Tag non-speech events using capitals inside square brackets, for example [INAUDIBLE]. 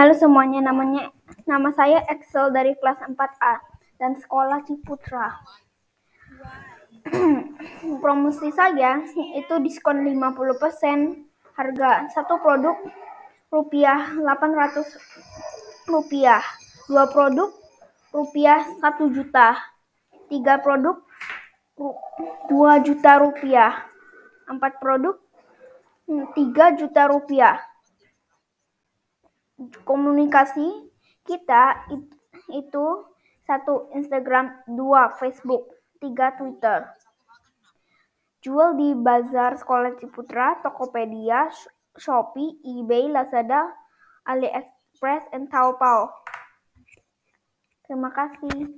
Halo semuanya, namanya nama saya Excel dari kelas 4A dan sekolah Ciputra. [CLEARS THROAT] Promosi saya itu diskon 50% harga satu produk rupiah 800 rupiah, dua produk rupiah 1 juta, tiga produk 2 juta rupiah, empat produk 3 juta rupiah komunikasi kita itu satu Instagram, dua Facebook, tiga Twitter. Jual di Bazar Sekolah Ciputra, Tokopedia, Shopee, eBay, Lazada, AliExpress, dan Taobao. Terima kasih.